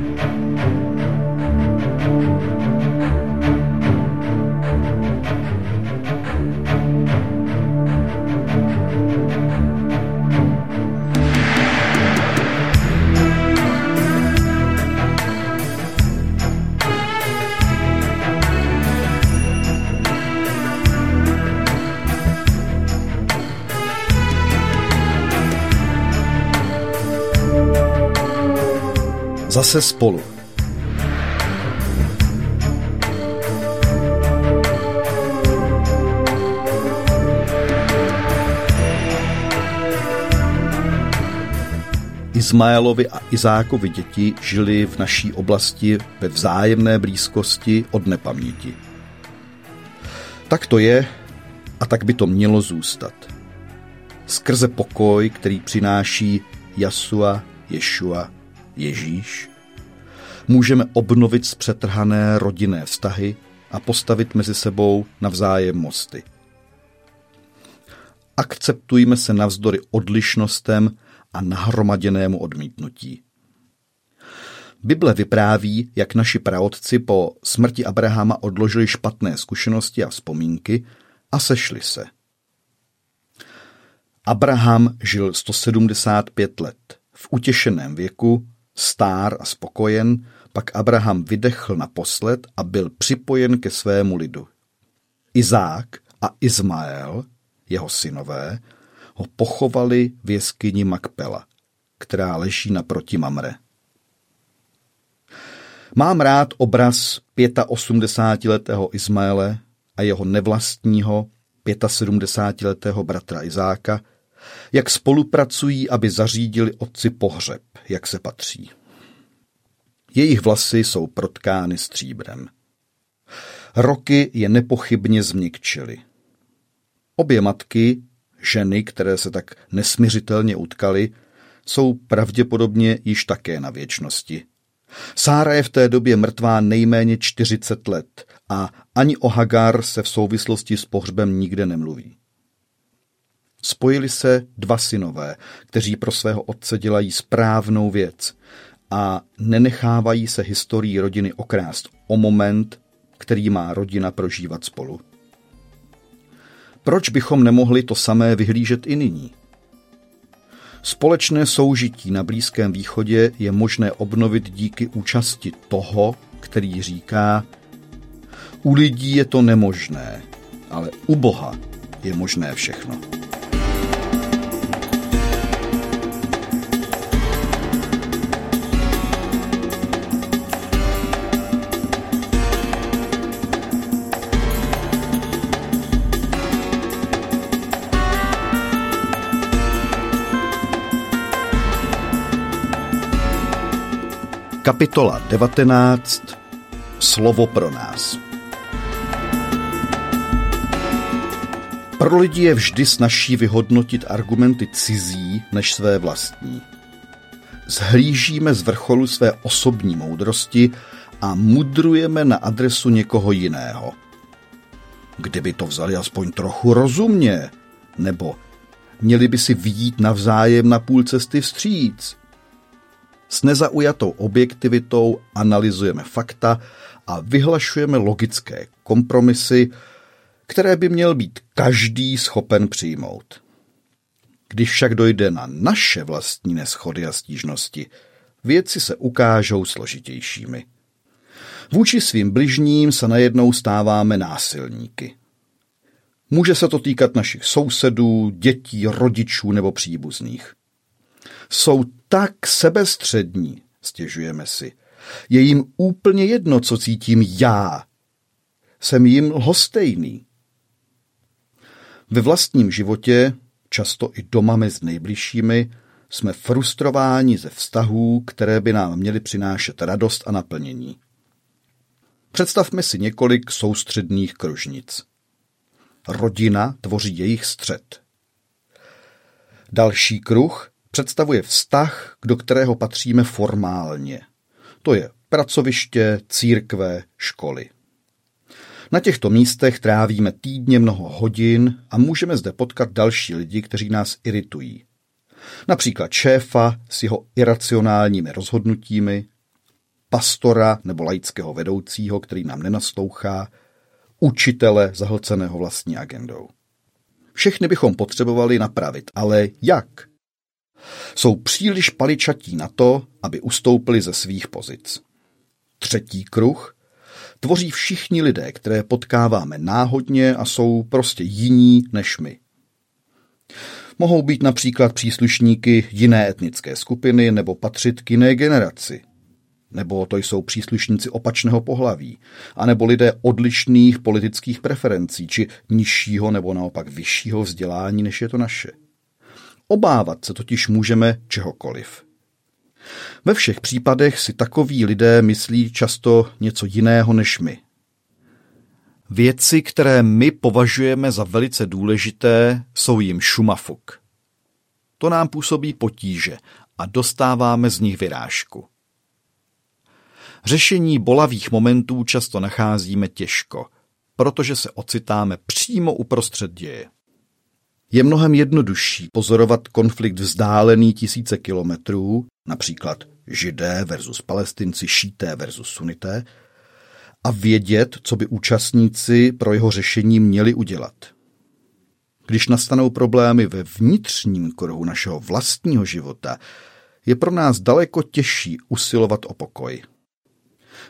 Música Zase spolu. Izmaelovi a Izákovi děti žili v naší oblasti ve vzájemné blízkosti od nepaměti. Tak to je a tak by to mělo zůstat. Skrze pokoj, který přináší Jasua, Ješua, Ježíš, můžeme obnovit zpřetrhané rodinné vztahy a postavit mezi sebou navzájem mosty. Akceptujme se navzdory odlišnostem a nahromaděnému odmítnutí. Bible vypráví, jak naši praotci po smrti Abrahama odložili špatné zkušenosti a vzpomínky a sešli se. Abraham žil 175 let. V utěšeném věku, stár a spokojen, pak Abraham vydechl naposled a byl připojen ke svému lidu. Izák a Izmael, jeho synové, ho pochovali v jeskyni Makpela, která leží naproti Mamre. Mám rád obraz 85-letého Izmaele a jeho nevlastního 75-letého bratra Izáka, jak spolupracují, aby zařídili otci pohřeb, jak se patří. Jejich vlasy jsou protkány stříbrem. Roky je nepochybně změkčily. Obě matky, ženy, které se tak nesmiřitelně utkaly, jsou pravděpodobně již také na věčnosti. Sára je v té době mrtvá nejméně 40 let a ani o Hagar se v souvislosti s pohřbem nikde nemluví. Spojili se dva synové, kteří pro svého otce dělají správnou věc a nenechávají se historií rodiny okrást o moment, který má rodina prožívat spolu. Proč bychom nemohli to samé vyhlížet i nyní? Společné soužití na Blízkém východě je možné obnovit díky účasti toho, který říká, u lidí je to nemožné, ale u Boha je možné všechno. Kapitola 19 Slovo pro nás Pro lidi je vždy snažší vyhodnotit argumenty cizí než své vlastní. Zhlížíme z vrcholu své osobní moudrosti a mudrujeme na adresu někoho jiného. Kdyby to vzali aspoň trochu rozumně, nebo měli by si vidět navzájem na půl cesty vstříc – s nezaujatou objektivitou analyzujeme fakta a vyhlašujeme logické kompromisy, které by měl být každý schopen přijmout. Když však dojde na naše vlastní neschody a stížnosti, věci se ukážou složitějšími. Vůči svým bližním se najednou stáváme násilníky. Může se to týkat našich sousedů, dětí, rodičů nebo příbuzných jsou tak sebestřední, stěžujeme si. Je jim úplně jedno, co cítím já. Jsem jim lhostejný. Ve vlastním životě, často i doma mezi nejbližšími, jsme frustrováni ze vztahů, které by nám měly přinášet radost a naplnění. Představme si několik soustředných kružnic. Rodina tvoří jejich střed. Další kruh představuje vztah, do kterého patříme formálně. To je pracoviště, církve, školy. Na těchto místech trávíme týdně mnoho hodin a můžeme zde potkat další lidi, kteří nás iritují. Například šéfa s jeho iracionálními rozhodnutími, pastora nebo laického vedoucího, který nám nenaslouchá, učitele zahlceného vlastní agendou. Všechny bychom potřebovali napravit, ale jak? Jsou příliš paličatí na to, aby ustoupili ze svých pozic. Třetí kruh tvoří všichni lidé, které potkáváme náhodně a jsou prostě jiní než my. Mohou být například příslušníky jiné etnické skupiny nebo patřit k jiné generaci. Nebo to jsou příslušníci opačného pohlaví, anebo lidé odlišných politických preferencí, či nižšího nebo naopak vyššího vzdělání, než je to naše. Obávat se totiž můžeme čehokoliv. Ve všech případech si takoví lidé myslí často něco jiného než my. Věci, které my považujeme za velice důležité, jsou jim šumafuk. To nám působí potíže a dostáváme z nich vyrážku. Řešení bolavých momentů často nacházíme těžko, protože se ocitáme přímo uprostřed děje. Je mnohem jednodušší pozorovat konflikt vzdálený tisíce kilometrů, například židé versus palestinci, šíté versus sunité, a vědět, co by účastníci pro jeho řešení měli udělat. Když nastanou problémy ve vnitřním kruhu našeho vlastního života, je pro nás daleko těžší usilovat o pokoj.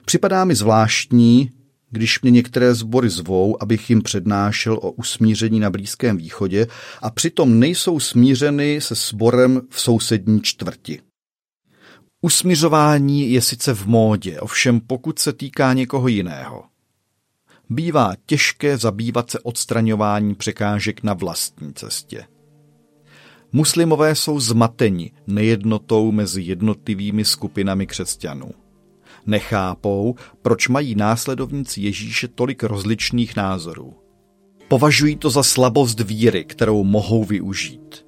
Připadá mi zvláštní, když mě některé sbory zvou, abych jim přednášel o usmíření na Blízkém východě a přitom nejsou smířeny se sborem v sousední čtvrti. Usmířování je sice v módě, ovšem pokud se týká někoho jiného. Bývá těžké zabývat se odstraňování překážek na vlastní cestě. Muslimové jsou zmateni nejednotou mezi jednotlivými skupinami křesťanů. Nechápou, proč mají následovníci Ježíše tolik rozličných názorů. Považují to za slabost víry, kterou mohou využít.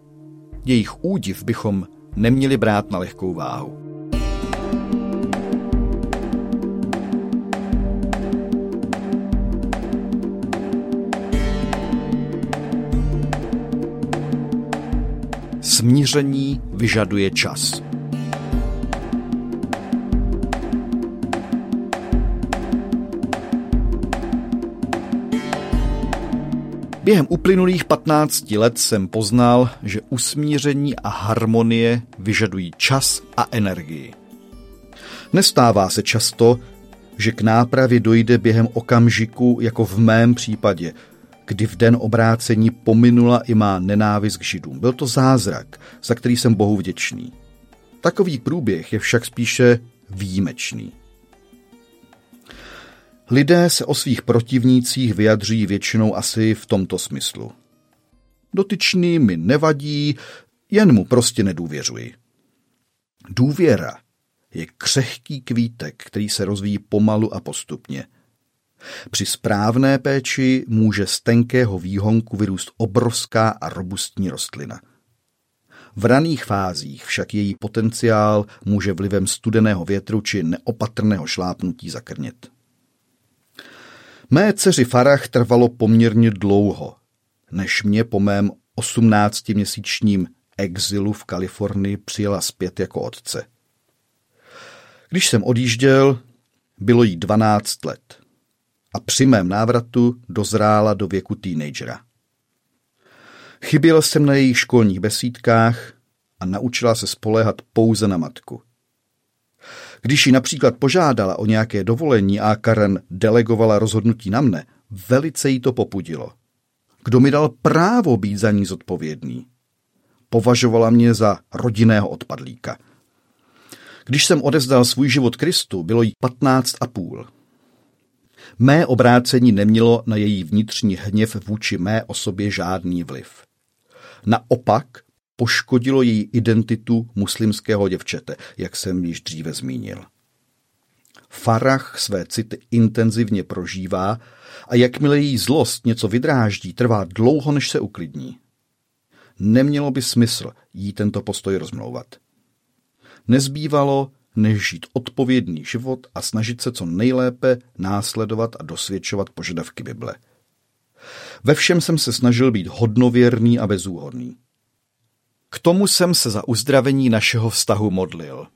Jejich údiv bychom neměli brát na lehkou váhu. Smíření vyžaduje čas. Během uplynulých 15 let jsem poznal, že usmíření a harmonie vyžadují čas a energii. Nestává se často, že k nápravě dojde během okamžiku, jako v mém případě, kdy v den obrácení pominula i má nenávist k židům. Byl to zázrak, za který jsem Bohu vděčný. Takový průběh je však spíše výjimečný. Lidé se o svých protivnících vyjadří většinou asi v tomto smyslu. Dotyčný mi nevadí, jen mu prostě nedůvěřuji. Důvěra je křehký kvítek, který se rozvíjí pomalu a postupně. Při správné péči může z tenkého výhonku vyrůst obrovská a robustní rostlina. V raných fázích však její potenciál může vlivem studeného větru či neopatrného šlápnutí zakrnět. Mé dceři Farach trvalo poměrně dlouho, než mě po mém 18-měsíčním exilu v Kalifornii přijela zpět jako otce. Když jsem odjížděl, bylo jí 12 let a při mém návratu dozrála do věku teenagera. Chyběl jsem na jejich školních besídkách a naučila se spoléhat pouze na matku. Když ji například požádala o nějaké dovolení a Karen delegovala rozhodnutí na mne, velice jí to popudilo. Kdo mi dal právo být za ní zodpovědný? Považovala mě za rodinného odpadlíka. Když jsem odezdal svůj život Kristu, bylo jí patnáct a půl. Mé obrácení nemělo na její vnitřní hněv vůči mé osobě žádný vliv. Naopak poškodilo její identitu muslimského děvčete, jak jsem již dříve zmínil. Farah své city intenzivně prožívá a jakmile její zlost něco vydráždí, trvá dlouho, než se uklidní. Nemělo by smysl jí tento postoj rozmlouvat. Nezbývalo, než žít odpovědný život a snažit se co nejlépe následovat a dosvědčovat požadavky Bible. Ve všem jsem se snažil být hodnověrný a bezúhodný. K tomu jsem se za uzdravení našeho vztahu modlil.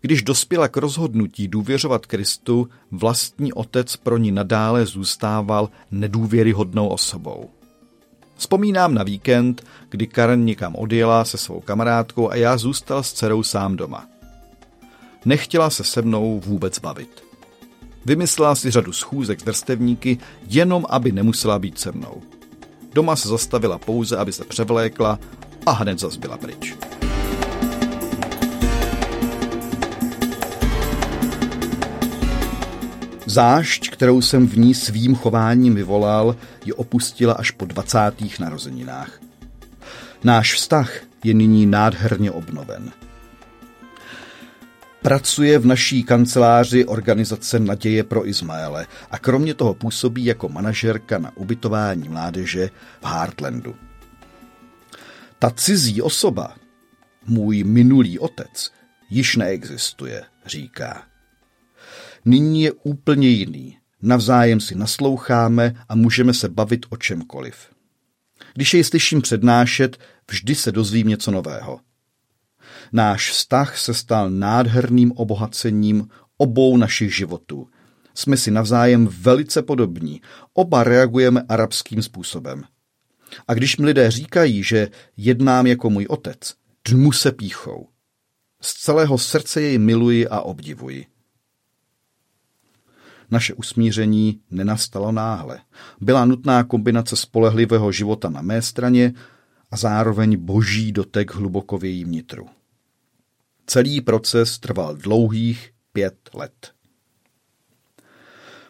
Když dospěla k rozhodnutí důvěřovat Kristu, vlastní otec pro ní nadále zůstával nedůvěryhodnou osobou. Vzpomínám na víkend, kdy Karen někam odjela se svou kamarádkou a já zůstal s dcerou sám doma. Nechtěla se se mnou vůbec bavit. Vymyslela si řadu schůzek s vrstevníky, jenom aby nemusela být se mnou. Doma se zastavila pouze, aby se převlékla a hned zas byla pryč. Zášť, kterou jsem v ní svým chováním vyvolal, ji opustila až po 20. narozeninách. Náš vztah je nyní nádherně obnoven. Pracuje v naší kanceláři organizace Naděje pro Izmaele a kromě toho působí jako manažerka na ubytování mládeže v Heartlandu. Ta cizí osoba, můj minulý otec, již neexistuje, říká. Nyní je úplně jiný. Navzájem si nasloucháme a můžeme se bavit o čemkoliv. Když jej slyším přednášet, vždy se dozvím něco nového. Náš vztah se stal nádherným obohacením obou našich životů. Jsme si navzájem velice podobní. Oba reagujeme arabským způsobem. A když mi lidé říkají, že jednám jako můj otec, dmu se píchou. Z celého srdce jej miluji a obdivuji. Naše usmíření nenastalo náhle. Byla nutná kombinace spolehlivého života na mé straně a zároveň boží dotek hluboko v jejím nitru. Celý proces trval dlouhých pět let.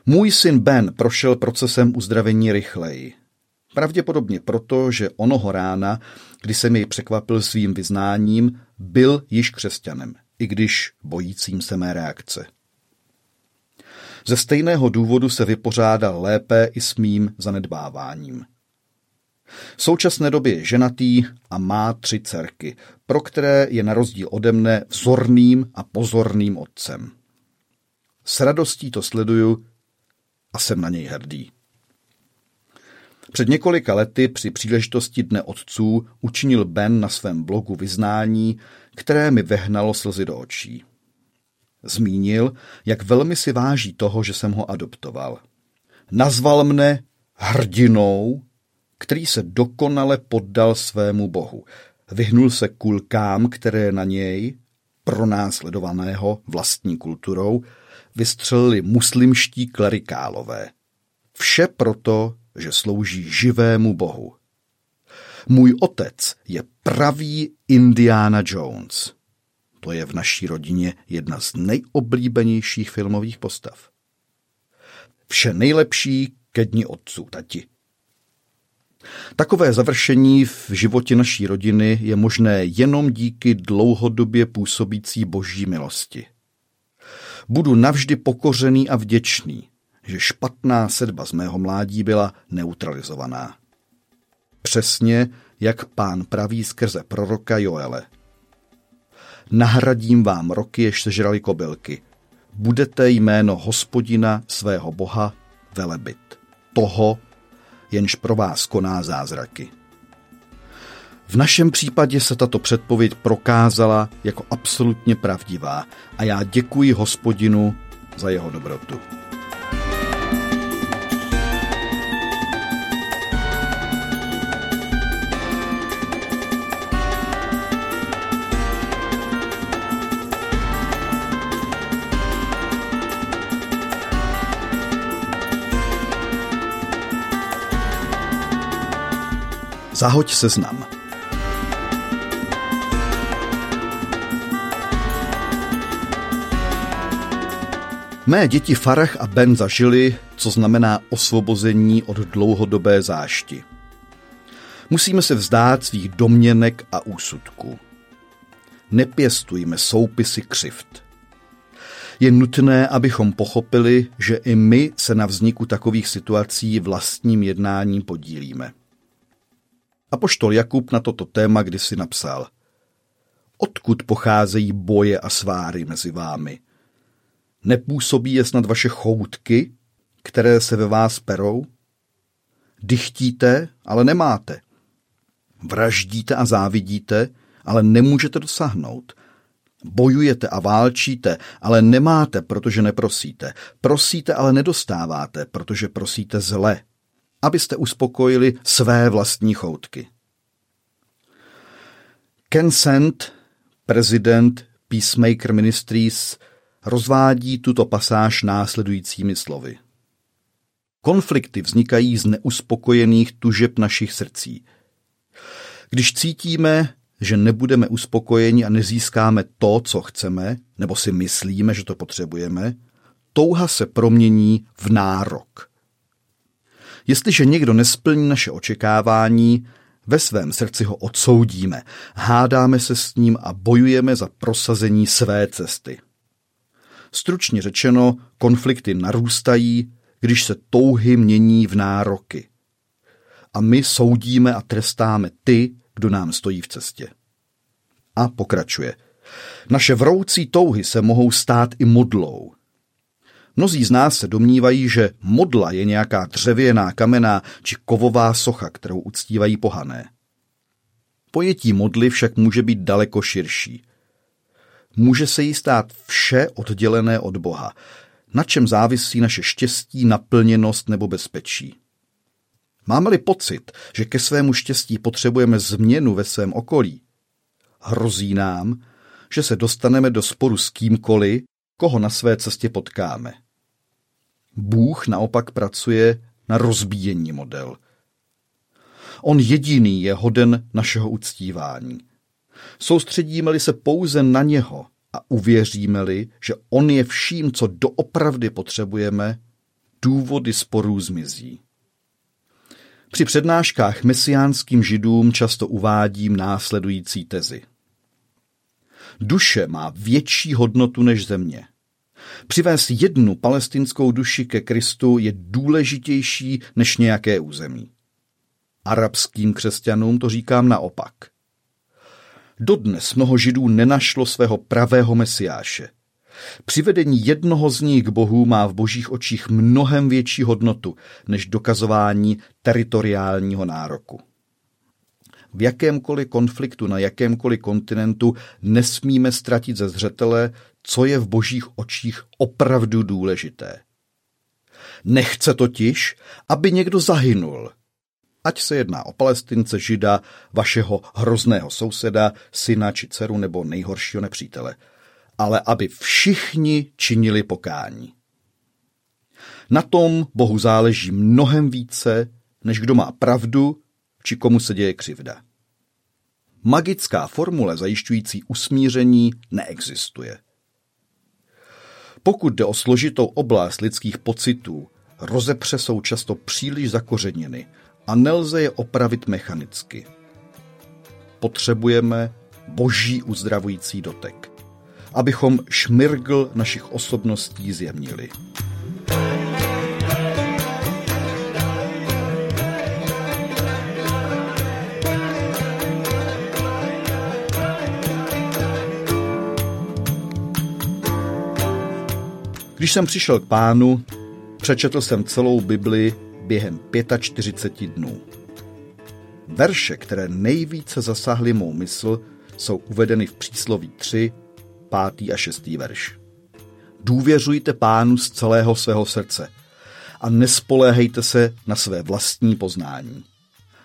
Můj syn Ben prošel procesem uzdravení rychleji. Pravděpodobně proto, že onoho rána, kdy jsem jej překvapil svým vyznáním, byl již křesťanem, i když bojícím se mé reakce. Ze stejného důvodu se vypořádal lépe i s mým zanedbáváním. V současné době je ženatý a má tři dcerky, pro které je na rozdíl ode mne vzorným a pozorným otcem. S radostí to sleduju a jsem na něj hrdý. Před několika lety při příležitosti Dne otců učinil Ben na svém blogu vyznání, které mi vehnalo slzy do očí. Zmínil, jak velmi si váží toho, že jsem ho adoptoval. Nazval mne hrdinou, který se dokonale poddal svému bohu. Vyhnul se kulkám, které na něj, pronásledovaného vlastní kulturou, vystřelili muslimští klerikálové. Vše proto, že slouží živému bohu. Můj otec je pravý Indiana Jones. To je v naší rodině jedna z nejoblíbenějších filmových postav. Vše nejlepší ke dni otců, tati. Takové završení v životě naší rodiny je možné jenom díky dlouhodobě působící boží milosti. Budu navždy pokořený a vděčný, že špatná sedba z mého mládí byla neutralizovaná. Přesně jak pán praví skrze proroka Joele – nahradím vám roky, jež sežrali kobylky. Budete jméno hospodina svého boha velebit. Toho, jenž pro vás koná zázraky. V našem případě se tato předpověď prokázala jako absolutně pravdivá a já děkuji hospodinu za jeho dobrotu. Zahoď seznam. Mé děti Farah a Ben zažili, co znamená osvobození od dlouhodobé zášti. Musíme se vzdát svých domněnek a úsudků. Nepěstujme soupisy křivt. Je nutné, abychom pochopili, že i my se na vzniku takových situací vlastním jednáním podílíme. A poštol Jakub na toto téma kdysi napsal. Odkud pocházejí boje a sváry mezi vámi? Nepůsobí je snad vaše choutky, které se ve vás perou? Dychtíte, ale nemáte. Vraždíte a závidíte, ale nemůžete dosáhnout. Bojujete a válčíte, ale nemáte, protože neprosíte. Prosíte, ale nedostáváte, protože prosíte zle, abyste uspokojili své vlastní choutky. Ken Sand, prezident Peacemaker Ministries, rozvádí tuto pasáž následujícími slovy. Konflikty vznikají z neuspokojených tužeb našich srdcí. Když cítíme, že nebudeme uspokojeni a nezískáme to, co chceme, nebo si myslíme, že to potřebujeme, touha se promění v nárok. Jestliže někdo nesplní naše očekávání, ve svém srdci ho odsoudíme, hádáme se s ním a bojujeme za prosazení své cesty. Stručně řečeno, konflikty narůstají, když se touhy mění v nároky. A my soudíme a trestáme ty, kdo nám stojí v cestě. A pokračuje. Naše vroucí touhy se mohou stát i modlou. Mnozí z nás se domnívají, že modla je nějaká dřevěná, kamenná či kovová socha, kterou uctívají pohané. Pojetí modly však může být daleko širší. Může se jí stát vše oddělené od Boha, na čem závisí naše štěstí, naplněnost nebo bezpečí. Máme-li pocit, že ke svému štěstí potřebujeme změnu ve svém okolí, hrozí nám, že se dostaneme do sporu s kýmkoliv, koho na své cestě potkáme. Bůh naopak pracuje na rozbíjení model. On jediný je hoden našeho uctívání. Soustředíme-li se pouze na něho a uvěříme-li, že on je vším, co doopravdy potřebujeme, důvody sporů zmizí. Při přednáškách mesiánským židům často uvádím následující tezi. Duše má větší hodnotu než země. Přivést jednu palestinskou duši ke Kristu je důležitější než nějaké území. Arabským křesťanům to říkám naopak. Dodnes mnoho židů nenašlo svého pravého mesiáše. Přivedení jednoho z nich k Bohu má v božích očích mnohem větší hodnotu než dokazování teritoriálního nároku. V jakémkoliv konfliktu na jakémkoliv kontinentu nesmíme ztratit ze zřetele, co je v božích očích opravdu důležité. Nechce totiž, aby někdo zahynul. Ať se jedná o palestince, žida, vašeho hrozného souseda, syna či dceru nebo nejhoršího nepřítele, ale aby všichni činili pokání. Na tom Bohu záleží mnohem více, než kdo má pravdu či komu se děje křivda. Magická formule zajišťující usmíření neexistuje. Pokud jde o složitou oblast lidských pocitů, rozepře jsou často příliš zakořeněny a nelze je opravit mechanicky. Potřebujeme boží uzdravující dotek, abychom šmirgl našich osobností zjemnili. Když jsem přišel k pánu, přečetl jsem celou Bibli během 45 dnů. Verše, které nejvíce zasahly mou mysl, jsou uvedeny v přísloví 3, 5. a 6. verš. Důvěřujte pánu z celého svého srdce a nespoléhejte se na své vlastní poznání.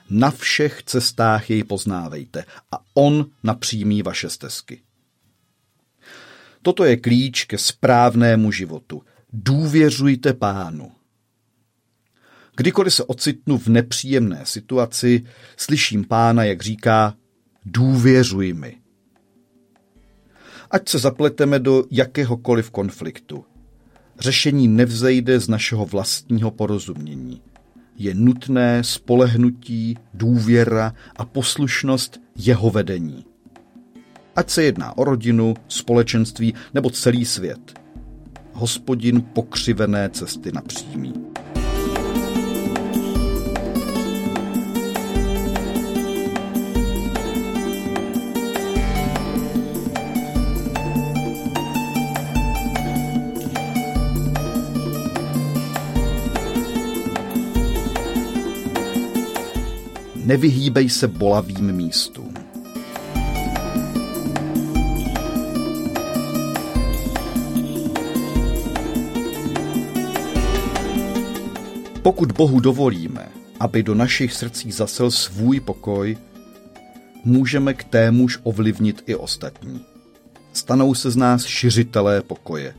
Na všech cestách jej poznávejte a on napřímí vaše stezky. Toto je klíč ke správnému životu. Důvěřujte pánu. Kdykoliv se ocitnu v nepříjemné situaci, slyším pána, jak říká, důvěřuj mi. Ať se zapleteme do jakéhokoliv konfliktu. Řešení nevzejde z našeho vlastního porozumění. Je nutné spolehnutí, důvěra a poslušnost jeho vedení ať se jedná o rodinu, společenství nebo celý svět. Hospodin pokřivené cesty napřímí. Nevyhýbej se bolavým místům. Pokud Bohu dovolíme, aby do našich srdcí zasel svůj pokoj, můžeme k témuž ovlivnit i ostatní. Stanou se z nás šiřitelé pokoje.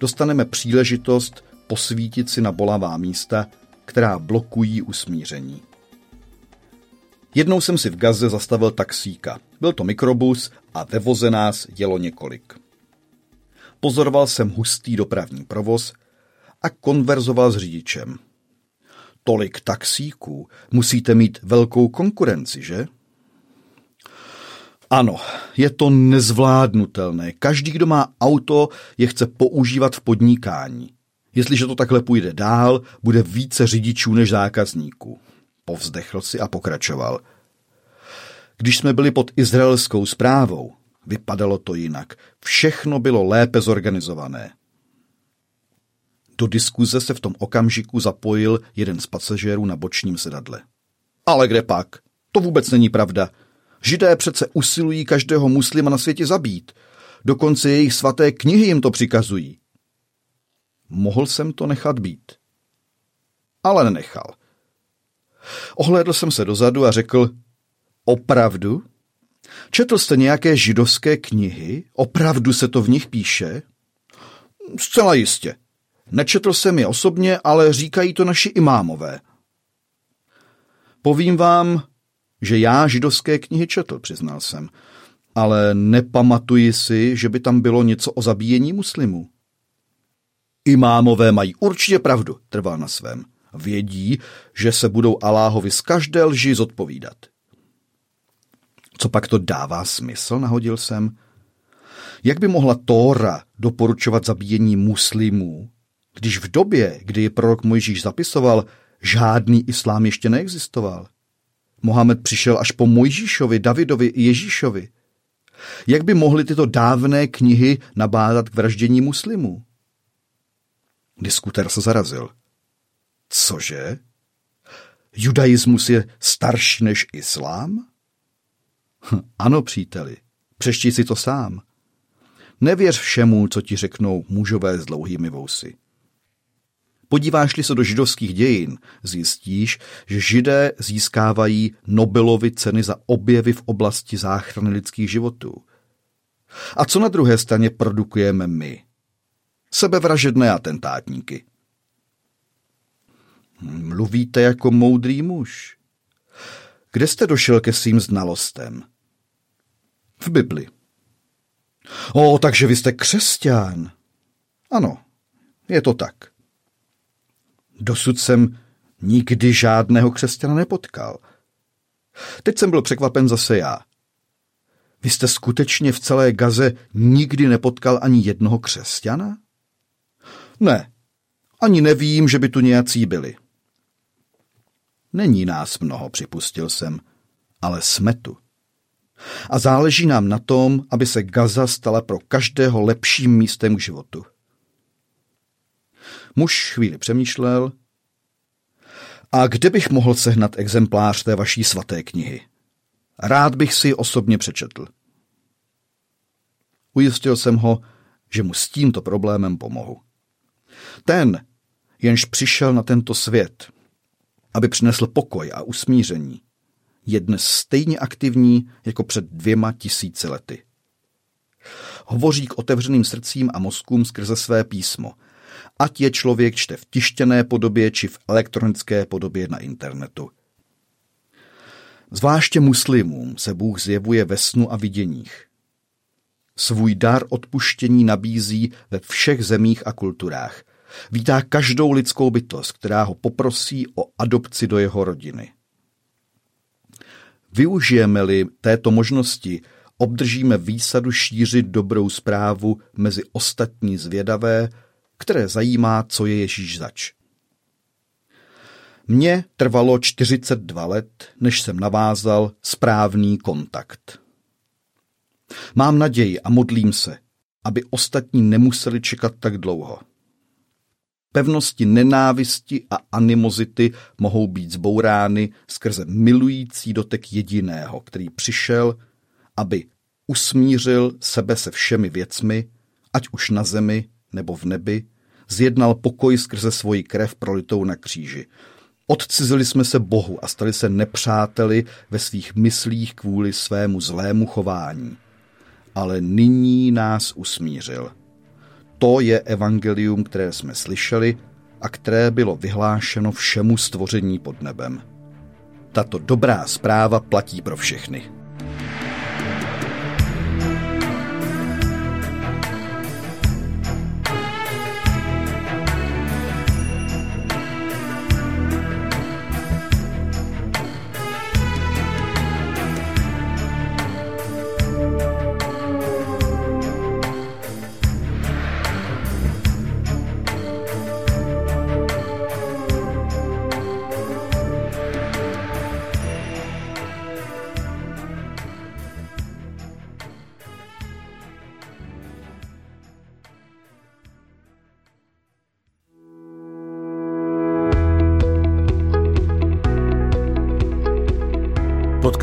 Dostaneme příležitost posvítit si na bolavá místa, která blokují usmíření. Jednou jsem si v Gaze zastavil taxíka. Byl to mikrobus a ve voze nás jelo několik. Pozoroval jsem hustý dopravní provoz a konverzoval s řidičem. Tolik taxíků, musíte mít velkou konkurenci, že? Ano, je to nezvládnutelné. Každý, kdo má auto, je chce používat v podnikání. Jestliže to takhle půjde dál, bude více řidičů než zákazníků. Povzdechl si a pokračoval. Když jsme byli pod izraelskou zprávou, vypadalo to jinak. Všechno bylo lépe zorganizované. Do diskuze se v tom okamžiku zapojil jeden z pasažérů na bočním sedadle. Ale kde pak? To vůbec není pravda. Židé přece usilují každého muslima na světě zabít. Dokonce jejich svaté knihy jim to přikazují. Mohl jsem to nechat být. Ale nenechal. Ohlédl jsem se dozadu a řekl, opravdu? Četl jste nějaké židovské knihy? Opravdu se to v nich píše? Zcela jistě. Nečetl jsem je osobně, ale říkají to naši imámové. Povím vám, že já židovské knihy četl, přiznal jsem, ale nepamatuji si, že by tam bylo něco o zabíjení muslimů. Imámové mají určitě pravdu, trval na svém. Vědí, že se budou Aláhovi z každé lži zodpovídat. Co pak to dává smysl, nahodil jsem. Jak by mohla Tóra doporučovat zabíjení muslimů, když v době, kdy je prorok Mojžíš zapisoval, žádný islám ještě neexistoval? Mohamed přišel až po Mojžíšovi, Davidovi i Ježíšovi. Jak by mohly tyto dávné knihy nabádat k vraždění muslimů? Diskutér se zarazil. Cože? Judaismus je starší než islám? Hm, ano, příteli, přešti si to sám. Nevěř všemu, co ti řeknou mužové s dlouhými vousy. Podíváš-li se do židovských dějin, zjistíš, že židé získávají Nobelovy ceny za objevy v oblasti záchrany lidských životů. A co na druhé straně produkujeme my? Sebevražedné atentátníky. Mluvíte jako moudrý muž. Kde jste došel ke svým znalostem? V Bibli. O, takže vy jste křesťan. Ano, je to tak. Dosud jsem nikdy žádného křesťana nepotkal. Teď jsem byl překvapen zase já. Vy jste skutečně v celé Gaze nikdy nepotkal ani jednoho křesťana? Ne, ani nevím, že by tu nějací byli. Není nás mnoho, připustil jsem, ale jsme tu. A záleží nám na tom, aby se Gaza stala pro každého lepším místem k životu. Muž chvíli přemýšlel. A kde bych mohl sehnat exemplář té vaší svaté knihy? Rád bych si ji osobně přečetl. Ujistil jsem ho, že mu s tímto problémem pomohu. Ten, jenž přišel na tento svět, aby přinesl pokoj a usmíření, je dnes stejně aktivní jako před dvěma tisíci lety. Hovoří k otevřeným srdcím a mozkům skrze své písmo – ať je člověk čte v tištěné podobě či v elektronické podobě na internetu. Zvláště muslimům se Bůh zjevuje ve snu a viděních. Svůj dar odpuštění nabízí ve všech zemích a kulturách. Vítá každou lidskou bytost, která ho poprosí o adopci do jeho rodiny. Využijeme-li této možnosti, obdržíme výsadu šířit dobrou zprávu mezi ostatní zvědavé, které zajímá, co je Ježíš zač. Mně trvalo 42 let, než jsem navázal správný kontakt. Mám naději a modlím se, aby ostatní nemuseli čekat tak dlouho. Pevnosti nenávisti a animozity mohou být zbourány skrze milující dotek jediného, který přišel, aby usmířil sebe se všemi věcmi, ať už na zemi nebo v nebi, zjednal pokoj skrze svoji krev prolitou na kříži. Odcizili jsme se Bohu a stali se nepřáteli ve svých myslích kvůli svému zlému chování. Ale nyní nás usmířil. To je evangelium, které jsme slyšeli a které bylo vyhlášeno všemu stvoření pod nebem. Tato dobrá zpráva platí pro všechny.